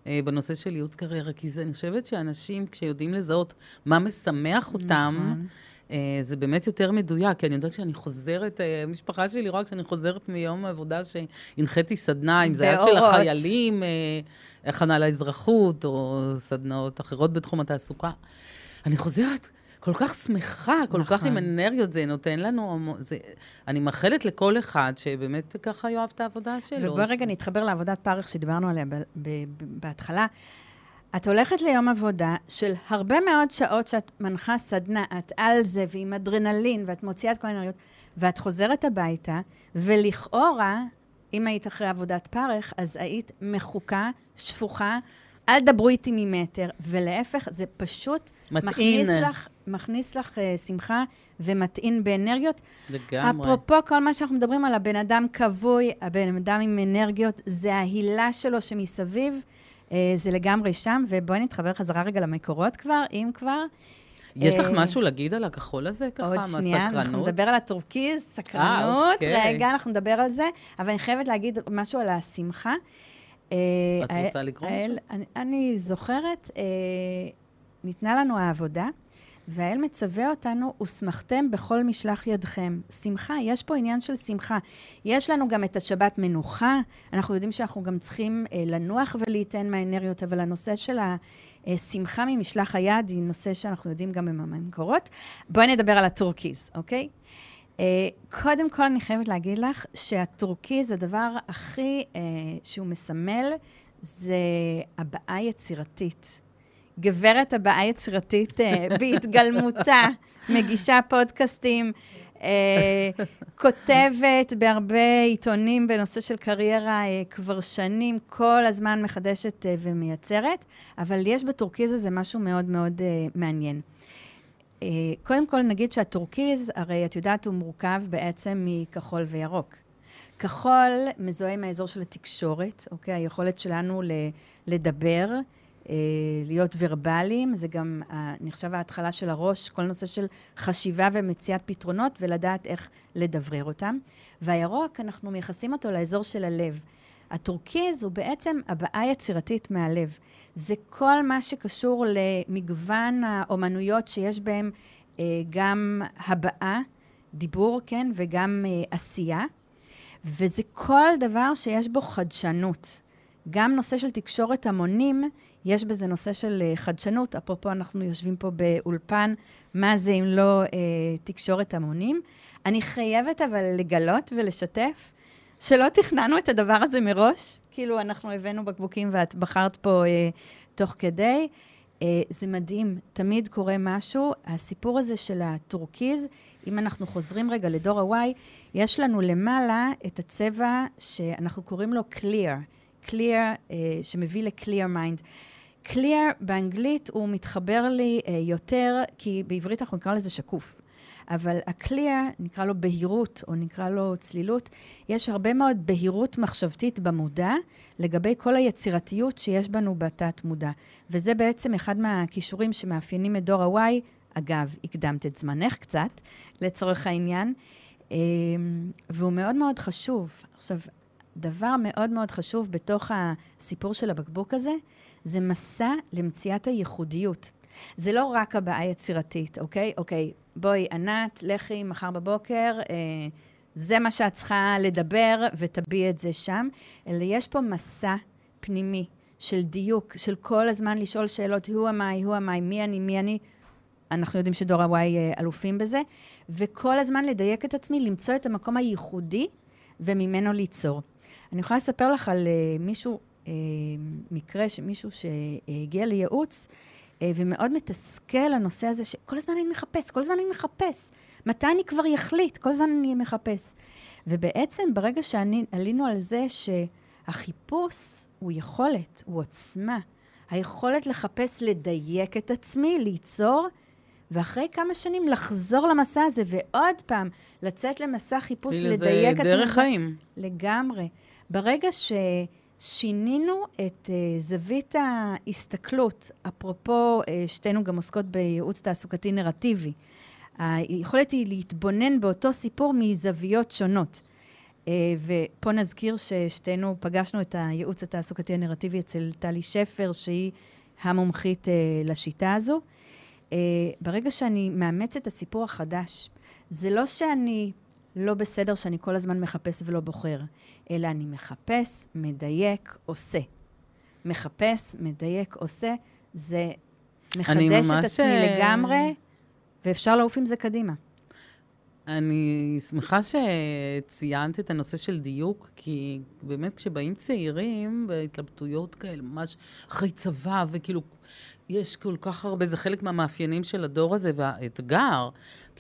אה, בנושא של ייעוץ קריירה, כי זה, אני חושבת שאנשים, כשיודעים לזהות מה משמח אותם, נכון. אה, זה באמת יותר מדויק, כי אני יודעת שאני חוזרת, אה, המשפחה שלי רואה כשאני חוזרת מיום העבודה שהנחיתי סדנה, אם זה היה של. החיילים, אה, הכנה לאזרחות, או סדנאות אחרות בתחום התעסוקה. אני חוזרת כל כך שמחה, כל כך נכון. עם אנרגיות, זה נותן לנו, זה, אני מאחלת לכל אחד שבאמת ככה יאהב את העבודה שלו. ובואי רגע נתחבר לעבודת פרך שדיברנו עליה ב- ב- בהתחלה. את הולכת ליום עבודה של הרבה מאוד שעות שאת מנחה סדנה, את על זה ועם אדרנלין, ואת מוציאה את כל האנרגיות, ואת חוזרת הביתה, ולכאורה, אם היית אחרי עבודת פרך, אז היית מחוקה, שפוכה, אל דברו איתי ממטר, ולהפך, זה פשוט מטעין. מכניס לך, מכניס לך uh, שמחה ומטעין באנרגיות. לגמרי. אפרופו כל מה שאנחנו מדברים על הבן אדם כבוי, הבן אדם עם אנרגיות, זה ההילה שלו שמסביב, זה לגמרי שם, ובואי נתחבר חזרה רגע למקורות כבר, אם כבר. יש לך אה, משהו להגיד על הכחול הזה, ככה, עוד שנייה, אנחנו מהסקרנות? נדבר על הטורקיז, סקרנות, אוקיי. רגע, אנחנו נדבר על זה, אבל אני חייבת להגיד משהו על השמחה. אה, את רוצה לקרוא משהו? אני, זוכרת, אה, ניתנה לנו העבודה, והאל מצווה אותנו, ושמחתם בכל משלח ידכם. שמחה, יש פה עניין של שמחה. יש לנו גם את השבת מנוחה, אנחנו יודעים שאנחנו גם צריכים אה, לנוח ולהיתן מהאנרגיות, אבל הנושא של השמחה ממשלח היד היא נושא שאנחנו יודעים גם במקורות. בואי נדבר על הטורקיז, אוקיי? אה, קודם כל, אני חייבת להגיד לך שהטורקיז, הדבר הכי אה, שהוא מסמל, זה הבעה יצירתית. גברת הבעה יצירתית אה, בהתגלמותה, מגישה פודקאסטים, אה, כותבת בהרבה עיתונים בנושא של קריירה אה, כבר שנים, כל הזמן מחדשת ומייצרת, אבל יש בטורקיז הזה משהו מאוד מאוד מעניין. קודם כל נגיד שהטורקיז, הרי את יודעת, הוא מורכב בעצם מכחול וירוק. כחול מזוהה עם האזור של התקשורת, אוקיי? היכולת שלנו לדבר, להיות ורבליים, זה גם אה, נחשב ההתחלה של הראש, כל נושא של חשיבה ומציאת פתרונות ולדעת איך לדברר אותם. והירוק, אנחנו מייחסים אותו לאזור של הלב. הטורקיז הוא בעצם הבעה יצירתית מהלב. זה כל מה שקשור למגוון האומנויות שיש בהם אה, גם הבעה, דיבור, כן, וגם אה, עשייה. וזה כל דבר שיש בו חדשנות. גם נושא של תקשורת המונים, יש בזה נושא של אה, חדשנות. אפרופו, אנחנו יושבים פה באולפן, מה זה אם לא אה, תקשורת המונים? אני חייבת אבל לגלות ולשתף שלא תכננו את הדבר הזה מראש. כאילו, אנחנו הבאנו בקבוקים ואת בחרת פה אה, תוך כדי. אה, זה מדהים, תמיד קורה משהו. הסיפור הזה של הטורקיז, אם אנחנו חוזרים רגע לדור ה-Y, יש לנו למעלה את הצבע שאנחנו קוראים לו clear, clear, uh, שמביא ל-clear mind. Clear באנגלית הוא מתחבר לי uh, יותר, כי בעברית אנחנו נקרא לזה שקוף. אבל ה-clear, נקרא לו בהירות, או נקרא לו צלילות, יש הרבה מאוד בהירות מחשבתית במודע לגבי כל היצירתיות שיש בנו בתת-מודע. וזה בעצם אחד מהכישורים שמאפיינים את דור ה-Y. אגב, הקדמת את זמנך קצת, לצורך העניין, אמ, והוא מאוד מאוד חשוב. עכשיו, דבר מאוד מאוד חשוב בתוך הסיפור של הבקבוק הזה, זה מסע למציאת הייחודיות. זה לא רק הבעה יצירתית, אוקיי? אוקיי, בואי, ענת, לכי מחר בבוקר, אה, זה מה שאת צריכה לדבר ותביעי את זה שם, אלא יש פה מסע פנימי של דיוק, של כל הזמן לשאול שאלות, who am I, who am I, מי אני, מי אני. אנחנו יודעים שדור ה-Y אה, אלופים בזה, וכל הזמן לדייק את עצמי, למצוא את המקום הייחודי וממנו ליצור. אני יכולה לספר לך על uh, מישהו, מקרה שמישהו שהגיע לייעוץ, uh, ומאוד מתסכל הנושא הזה, שכל הזמן אני מחפש, כל הזמן אני מחפש. מתי אני כבר אחליט? כל הזמן אני מחפש. ובעצם, ברגע שעלינו על זה שהחיפוש הוא יכולת, הוא עוצמה, היכולת לחפש לדייק את עצמי, ליצור, ואחרי כמה שנים לחזור למסע הזה, ועוד פעם, לצאת למסע חיפוש, לדייק את עצמי. זה דרך חיים. לגמרי. ברגע ששינינו את uh, זווית ההסתכלות, אפרופו, uh, שתינו גם עוסקות בייעוץ תעסוקתי נרטיבי, היכולת היא להתבונן באותו סיפור מזוויות שונות. Uh, ופה נזכיר ששתינו פגשנו את הייעוץ התעסוקתי הנרטיבי אצל טלי שפר, שהיא המומחית uh, לשיטה הזו. Uh, ברגע שאני מאמצת את הסיפור החדש, זה לא שאני לא בסדר שאני כל הזמן מחפש ולא בוחר, אלא אני מחפש, מדייק, עושה. מחפש, מדייק, עושה, זה מחדש את עצמי uh... לגמרי, ואפשר לעוף עם זה קדימה. אני שמחה שציינת את הנושא של דיוק, כי באמת כשבאים צעירים בהתלבטויות כאלה, ממש אחרי צבא, וכאילו, יש כל כך הרבה, זה חלק מהמאפיינים של הדור הזה, והאתגר,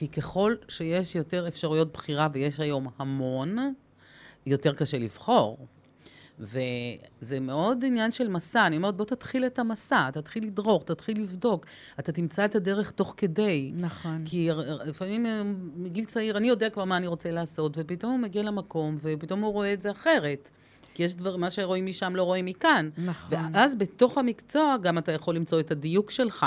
כי ככל שיש יותר אפשרויות בחירה, ויש היום המון, יותר קשה לבחור. וזה מאוד עניין של מסע. אני אומרת, בוא תתחיל את המסע, תתחיל לדרוך, תתחיל לבדוק. אתה תמצא את הדרך תוך כדי. נכון. כי לפעמים אה, מגיל צעיר, אני יודע כבר מה אני רוצה לעשות, ופתאום הוא מגיע למקום, ופתאום הוא רואה את זה אחרת. כי יש דבר, מה שרואים משם לא רואים מכאן. נכון. ואז בתוך המקצוע גם אתה יכול למצוא את הדיוק שלך.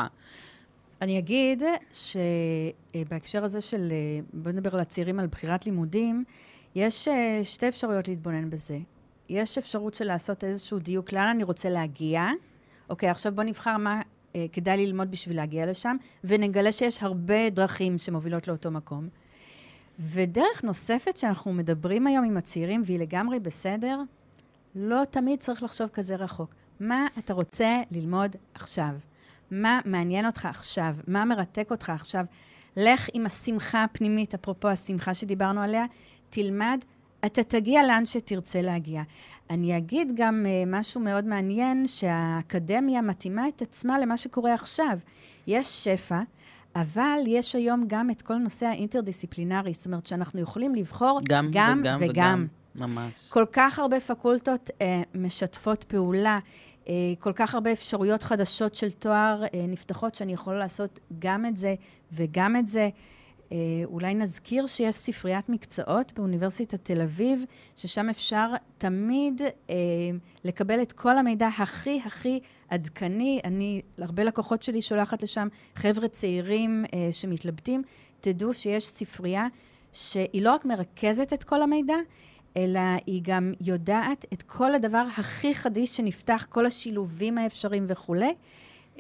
אני אגיד שבהקשר הזה של, אה, בוא נדבר על הצעירים על בחירת לימודים, יש אה, שתי אפשרויות להתבונן בזה. יש אפשרות של לעשות איזשהו דיוק, לאן אני רוצה להגיע. אוקיי, עכשיו בוא נבחר מה אה, כדאי ללמוד בשביל להגיע לשם, ונגלה שיש הרבה דרכים שמובילות לאותו מקום. ודרך נוספת שאנחנו מדברים היום עם הצעירים, והיא לגמרי בסדר, לא תמיד צריך לחשוב כזה רחוק. מה אתה רוצה ללמוד עכשיו? מה מעניין אותך עכשיו? מה מרתק אותך עכשיו? לך עם השמחה הפנימית, אפרופו השמחה שדיברנו עליה, תלמד אתה תגיע לאן שתרצה להגיע. אני אגיד גם uh, משהו מאוד מעניין, שהאקדמיה מתאימה את עצמה למה שקורה עכשיו. יש שפע, אבל יש היום גם את כל נושא האינטרדיסציפלינרי, זאת אומרת שאנחנו יכולים לבחור גם, גם וגם. וגם. וגם. ממש. כל כך הרבה פקולטות uh, משתפות פעולה, כל כך הרבה אפשרויות חדשות של תואר uh, נפתחות, שאני יכולה לעשות גם את זה וגם את זה. אה, אולי נזכיר שיש ספריית מקצועות באוניברסיטת תל אביב, ששם אפשר תמיד אה, לקבל את כל המידע הכי הכי עדכני. אני, להרבה לקוחות שלי שולחת לשם חבר'ה צעירים אה, שמתלבטים. תדעו שיש ספרייה שהיא לא רק מרכזת את כל המידע, אלא היא גם יודעת את כל הדבר הכי חדיש שנפתח, כל השילובים האפשריים וכולי.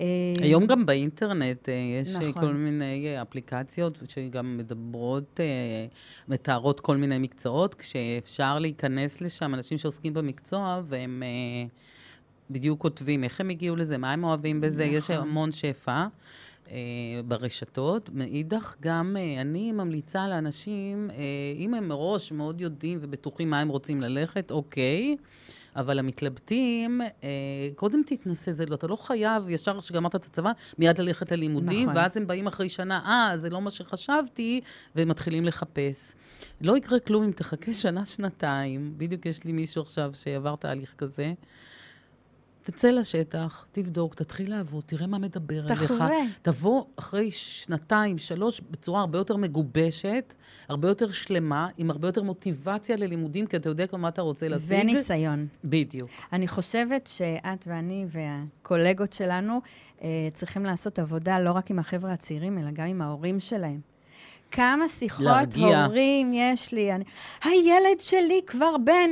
אה, היום גם באינטרנט אה, יש נכון. כל מיני אפליקציות שגם מדברות, מתארות כל מיני מקצועות, כשאפשר להיכנס לשם אנשים שעוסקים במקצוע והם בדיוק כותבים איך הם הגיעו לזה, מה הם אוהבים בזה, נכון. יש המון שפע. אה, ברשתות. מאידך, גם אה, אני ממליצה לאנשים, אה, אם הם מראש מאוד יודעים ובטוחים מה הם רוצים ללכת, אוקיי. אבל המתלבטים, אה, קודם תתנסה, זה לא, אתה לא חייב, ישר כשגמרת את הצבא, מיד ללכת ללימודים, נכון. ואז הם באים אחרי שנה, אה, זה לא מה שחשבתי, והם מתחילים לחפש. לא יקרה כלום אם תחכה שנה-שנתיים. בדיוק יש לי מישהו עכשיו שעבר תהליך כזה. תצא לשטח, תבדוק, תתחיל לעבוד, תראה מה מדבר אליך. תחווה. תבוא אחרי שנתיים, שלוש, בצורה הרבה יותר מגובשת, הרבה יותר שלמה, עם הרבה יותר מוטיבציה ללימודים, כי אתה יודע כבר מה אתה רוצה להשיג. וניסיון. בדיוק. אני חושבת שאת ואני והקולגות שלנו אה, צריכים לעשות עבודה לא רק עם החבר'ה הצעירים, אלא גם עם ההורים שלהם. כמה שיחות להרגיע. הורים יש לי. אני, הילד שלי כבר בן...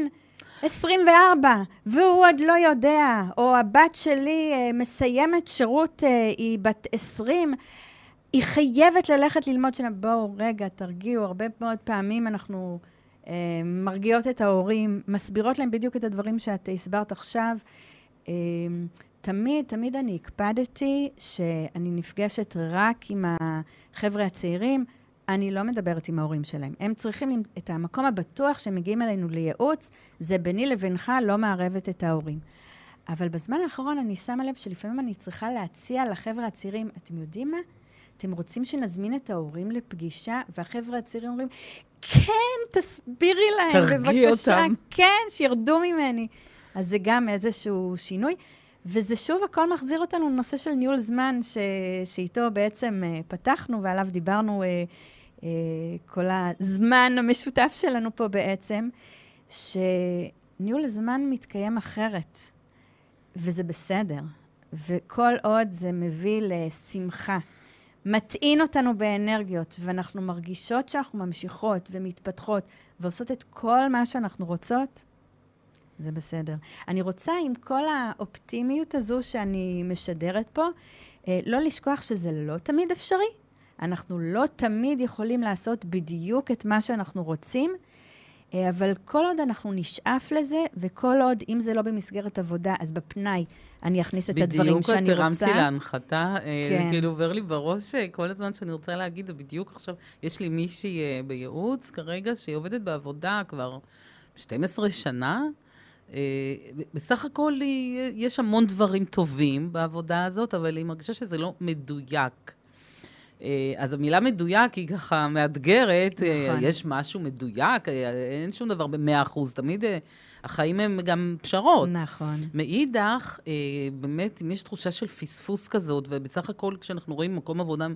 24, והוא עוד לא יודע, או הבת שלי uh, מסיימת שירות, uh, היא בת 20, היא חייבת ללכת ללמוד שנה. בואו, רגע, תרגיעו. הרבה מאוד פעמים אנחנו uh, מרגיעות את ההורים, מסבירות להם בדיוק את הדברים שאת הסברת עכשיו. Uh, תמיד, תמיד אני הקפדתי שאני נפגשת רק עם החבר'ה הצעירים. אני לא מדברת עם ההורים שלהם. הם צריכים את המקום הבטוח שהם מגיעים אלינו לייעוץ, זה ביני לבינך, לא מערבת את ההורים. אבל בזמן האחרון אני שמה לב שלפעמים אני צריכה להציע לחבר'ה הצעירים, אתם יודעים מה? אתם רוצים שנזמין את ההורים לפגישה? והחבר'ה הצעירים אומרים, כן, תסבירי להם, תרגיע בבקשה. תרגיע אותם. כן, שירדו ממני. אז זה גם איזשהו שינוי. וזה שוב, הכל מחזיר אותנו לנושא של ניהול זמן, ש... שאיתו בעצם uh, פתחנו ועליו דיברנו uh, uh, כל הזמן המשותף שלנו פה בעצם, שניהול הזמן מתקיים אחרת, וזה בסדר. וכל עוד זה מביא לשמחה, מטעין אותנו באנרגיות, ואנחנו מרגישות שאנחנו ממשיכות ומתפתחות ועושות את כל מה שאנחנו רוצות, זה בסדר. אני רוצה, עם כל האופטימיות הזו שאני משדרת פה, אה, לא לשכוח שזה לא תמיד אפשרי. אנחנו לא תמיד יכולים לעשות בדיוק את מה שאנחנו רוצים, אה, אבל כל עוד אנחנו נשאף לזה, וכל עוד, אם זה לא במסגרת עבודה, אז בפנאי אני אכניס את הדברים שאני רוצה. בדיוק הרמתי להנחתה, אה, כן. כאילו עובר לי בראש כל הזמן שאני רוצה להגיד, זה בדיוק עכשיו, יש לי מישהי בייעוץ כרגע, שהיא עובדת בעבודה כבר 12 שנה, בסך הכל יש המון דברים טובים בעבודה הזאת, אבל היא מרגישה שזה לא מדויק. אה, אז המילה מדויק היא ככה מאתגרת, אה, נכון. יש משהו מדויק, אין שום דבר במאה אחוז, תמיד החיים הם גם פשרות. נכון. מאידך, באמת, אם יש תחושה של פספוס כזאת, ובסך הכל כשאנחנו רואים מקום עבודה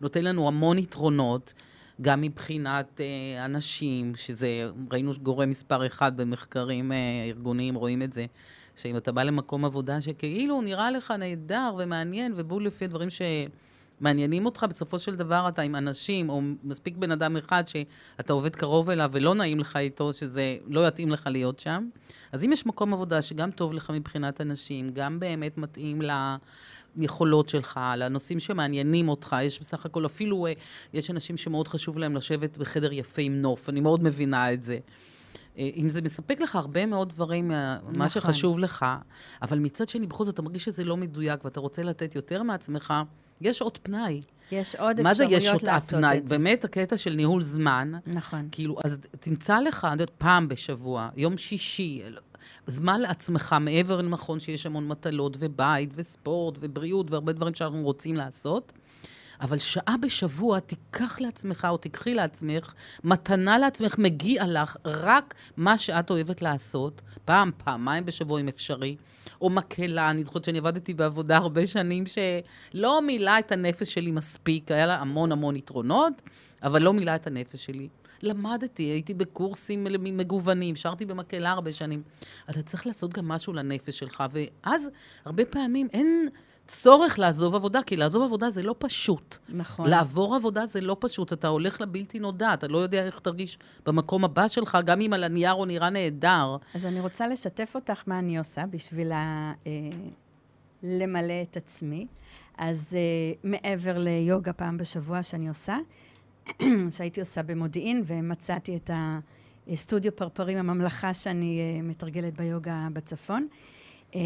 נותן לנו המון יתרונות, גם מבחינת אה, אנשים, שזה, ראינו גורם מספר אחד במחקרים אה, ארגוניים, רואים את זה, שאם אתה בא למקום עבודה שכאילו נראה לך נהדר ומעניין, ובול לפי הדברים שמעניינים אותך, בסופו של דבר אתה עם אנשים, או מספיק בן אדם אחד שאתה עובד קרוב אליו ולא נעים לך איתו, שזה לא יתאים לך להיות שם. אז אם יש מקום עבודה שגם טוב לך מבחינת אנשים, גם באמת מתאים ל... היכולות שלך, על הנושאים שמעניינים אותך. יש בסך הכל, אפילו אה, יש אנשים שמאוד חשוב להם לשבת בחדר יפה עם נוף, אני מאוד מבינה את זה. אה, אם זה מספק לך הרבה מאוד דברים מה נכון. שחשוב לך, אבל מצד שני, בכל זאת, אתה מרגיש שזה לא מדויק ואתה רוצה לתת יותר מעצמך, יש עוד פנאי. יש עוד אפשרויות לעשות את זה. מה זה יש עוד הפנאי? באמת, הקטע של ניהול זמן. נכון. כאילו, אז תמצא לך, אני יודעת, פעם בשבוע, יום שישי, זמן לעצמך, מעבר לנכון שיש המון מטלות ובית וספורט ובריאות והרבה דברים שאנחנו רוצים לעשות. אבל שעה בשבוע תיקח לעצמך או תיקחי לעצמך, מתנה לעצמך, מגיע לך רק מה שאת אוהבת לעשות, פעם, פעמיים בשבוע אם אפשרי, או מקהלה. אני זוכרת שאני עבדתי בעבודה הרבה שנים שלא מילאה את הנפש שלי מספיק, היה לה המון המון יתרונות, אבל לא מילאה את הנפש שלי. למדתי, הייתי בקורסים מגוונים, שרתי במקהלה הרבה שנים. אתה צריך לעשות גם משהו לנפש שלך, ואז הרבה פעמים אין צורך לעזוב עבודה, כי לעזוב עבודה זה לא פשוט. נכון. לעבור עבודה זה לא פשוט, אתה הולך לבלתי נודע, אתה לא יודע איך תרגיש במקום הבא שלך, גם אם על הנייר הוא נראה נהדר. אז אני רוצה לשתף אותך מה אני עושה בשביל ה... אה, למלא את עצמי. אז uh, מעבר ליוגה פעם בשבוע שאני עושה, שהייתי עושה במודיעין, ומצאתי את הסטודיו פרפרים הממלכה שאני uh, מתרגלת ביוגה בצפון. Um,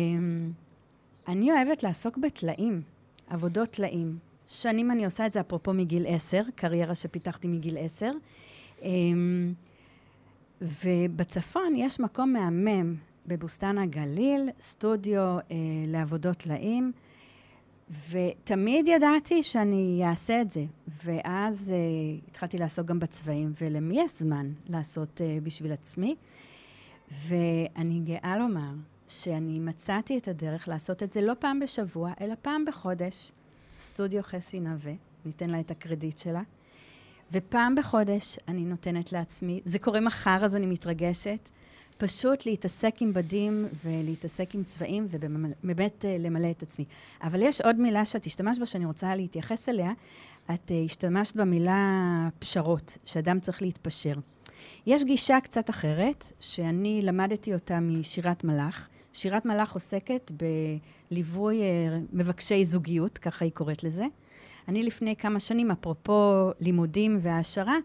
אני אוהבת לעסוק בטלאים, עבודות טלאים. שנים אני עושה את זה, אפרופו מגיל עשר, קריירה שפיתחתי מגיל עשר. Um, ובצפון יש מקום מהמם, בבוסתן הגליל, סטודיו uh, לעבודות טלאים. ותמיד ידעתי שאני אעשה את זה. ואז uh, התחלתי לעסוק גם בצבעים, ולמי יש זמן לעשות uh, בשביל עצמי? ואני גאה לומר שאני מצאתי את הדרך לעשות את זה לא פעם בשבוע, אלא פעם בחודש. סטודיו חסי נווה, ניתן לה את הקרדיט שלה. ופעם בחודש אני נותנת לעצמי, זה קורה מחר אז אני מתרגשת, פשוט להתעסק עם בדים ולהתעסק עם צבעים ובאמת uh, למלא את עצמי. אבל יש עוד מילה שאת השתמשת בה שאני רוצה להתייחס אליה. את uh, השתמשת במילה פשרות, שאדם צריך להתפשר. יש גישה קצת אחרת, שאני למדתי אותה משירת מלאך. שירת מלאך עוסקת בליווי uh, מבקשי זוגיות, ככה היא קוראת לזה. אני לפני כמה שנים, אפרופו לימודים והעשרה,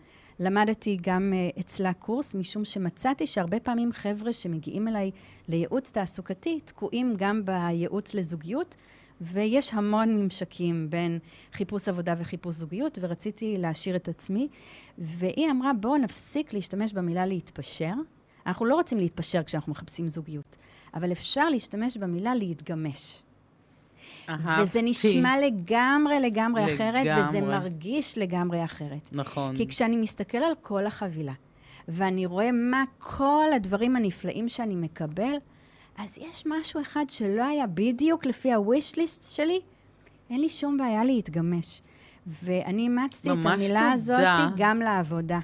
למדתי גם uh, אצלה קורס, משום שמצאתי שהרבה פעמים חבר'ה שמגיעים אליי לייעוץ תעסוקתי, תקועים גם בייעוץ לזוגיות, ויש המון ממשקים בין חיפוש עבודה וחיפוש זוגיות, ורציתי להשאיר את עצמי. והיא אמרה, בואו נפסיק להשתמש במילה להתפשר. אנחנו לא רוצים להתפשר כשאנחנו מחפשים זוגיות, אבל אפשר להשתמש במילה להתגמש. וזה נשמע לגמרי, לגמרי לגמרי אחרת, וזה מרגיש לגמרי אחרת. נכון. כי כשאני מסתכל על כל החבילה, ואני רואה מה כל הדברים הנפלאים שאני מקבל, אז יש משהו אחד שלא היה בדיוק לפי ה-wish list שלי, אין לי שום בעיה להתגמש. ואני אימצתי את המילה תודה. הזאת גם לעבודה.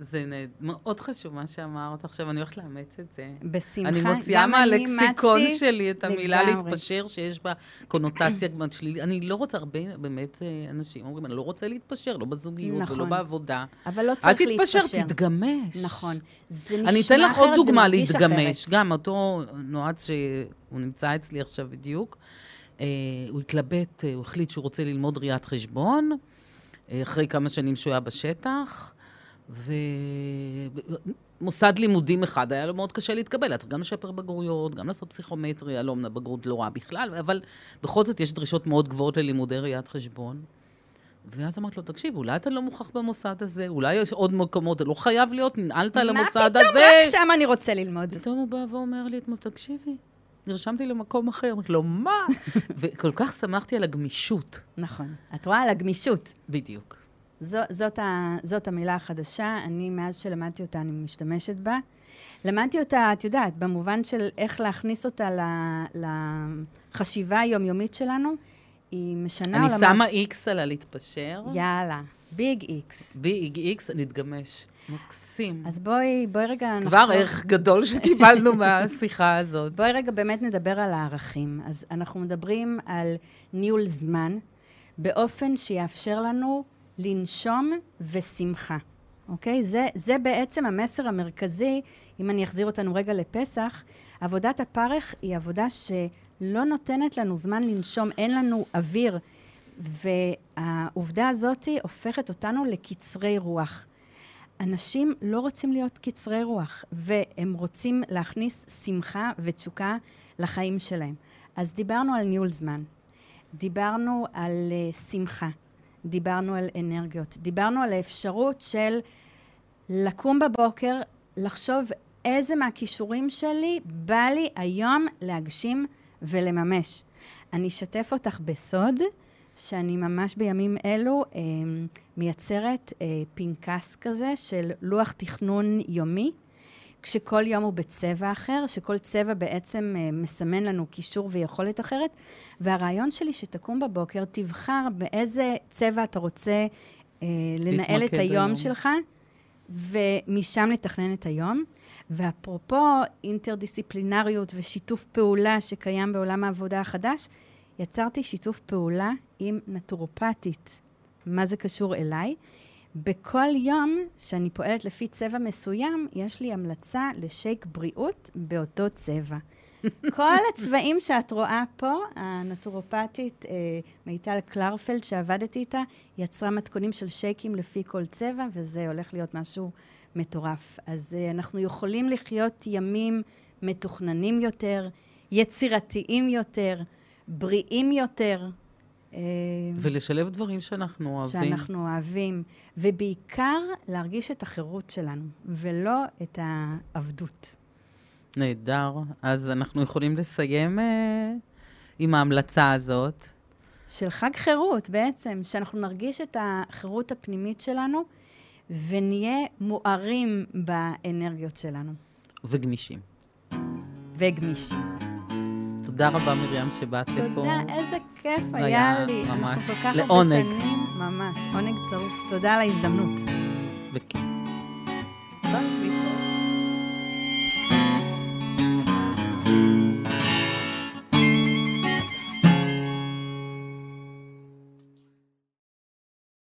זה נד... מאוד חשוב מה שאמרת עכשיו, אני הולכת לאמץ את זה. בשמחה, אני מוציאה מהלקסיקון שלי את המילה לגמרי. להתפשר, שיש בה קונוטציה שלילית. אני לא רוצה, הרבה באמת אה, אנשים אומרים, אני לא רוצה להתפשר, לא בזוגיות נכון. ולא בעבודה. אבל לא צריך להתפשר. אל תתפשר, תתגמש. נכון. זה נשמע אחרת, זה מרגיש אחרת. אני אתן לך עוד דוגמה להתגמש. גם אותו נועץ שהוא נמצא אצלי עכשיו בדיוק, אה, הוא התלבט, אה, הוא החליט שהוא רוצה ללמוד ראיית חשבון, אה, אחרי כמה שנים שהוא היה בשטח. ומוסד לימודים אחד, היה לו מאוד קשה להתקבל. היה צריך גם לשפר בגרויות, גם לעשות פסיכומטריה, לא אמנה בגרות לא רעה בכלל, אבל בכל זאת יש דרישות מאוד גבוהות ללימודי ראיית חשבון. ואז אמרתי לו, תקשיב, אולי אתה לא מוכח במוסד הזה, אולי יש עוד מקומות, לא חייב להיות, ננעלת על המוסד הזה. מה פתאום, רק שם אני רוצה ללמוד. פתאום הוא בא ואומר לי אתמול, תקשיבי, נרשמתי למקום אחר. אמרתי לו, מה? וכל כך שמחתי על הגמישות. נכון. את רואה? על הגמישות. בדיוק. זו, זאת, ה, זאת המילה החדשה, אני מאז שלמדתי אותה, אני משתמשת בה. למדתי אותה, את יודעת, במובן של איך להכניס אותה לחשיבה היומיומית שלנו, היא משנה עולמות. אני שמה איקס על הלהתפשר. יאללה, ביג איקס. ביג איקס, נתגמש. מקסים. אז בואי, בואי רגע נחשוב... כבר ערך גדול שקיבלנו מהשיחה הזאת. בואי רגע באמת נדבר על הערכים. אז אנחנו מדברים על ניהול זמן, באופן שיאפשר לנו לנשום ושמחה, אוקיי? זה, זה בעצם המסר המרכזי, אם אני אחזיר אותנו רגע לפסח, עבודת הפרך היא עבודה שלא נותנת לנו זמן לנשום, אין לנו אוויר, והעובדה הזאת הופכת אותנו לקצרי רוח. אנשים לא רוצים להיות קצרי רוח, והם רוצים להכניס שמחה ותשוקה לחיים שלהם. אז דיברנו על ניהול זמן, דיברנו על uh, שמחה, דיברנו על אנרגיות. דיברנו על האפשרות של לקום בבוקר, לחשוב איזה מהכישורים שלי בא לי היום להגשים ולממש. אני אשתף אותך בסוד שאני ממש בימים אלו אה, מייצרת אה, פנקס כזה של לוח תכנון יומי, כשכל יום הוא בצבע אחר, שכל צבע בעצם אה, מסמן לנו קישור ויכולת אחרת, והרעיון שלי שתקום בבוקר, תבחר באיזה צבע אתה רוצה אה, לנהל את היום, היום שלך, ומשם לתכנן את היום. ואפרופו אינטרדיסציפלינריות ושיתוף פעולה שקיים בעולם העבודה החדש, יצרתי שיתוף פעולה עם נטורופטית. מה זה קשור אליי? בכל יום שאני פועלת לפי צבע מסוים, יש לי המלצה לשייק בריאות באותו צבע. כל הצבעים שאת רואה פה, הנטורופטית אה, מיטל קלרפלד, שעבדתי איתה, יצרה מתכונים של שייקים לפי כל צבע, וזה הולך להיות משהו מטורף. אז אה, אנחנו יכולים לחיות ימים מתוכננים יותר, יצירתיים יותר, בריאים יותר. אה, ולשלב דברים שאנחנו אוהבים. שאנחנו אוהבים, ובעיקר להרגיש את החירות שלנו, ולא את העבדות. נהדר. אז אנחנו יכולים לסיים אה, עם ההמלצה הזאת. של חג חירות בעצם, שאנחנו נרגיש את החירות הפנימית שלנו, ונהיה מוארים באנרגיות שלנו. וגמישים. וגמישים. תודה רבה, מרים, שבאת לפה. תודה, איזה כיף היה, היה לי. ממש, לעונג. ממש, עונג צרוף. תודה על ההזדמנות. ביי.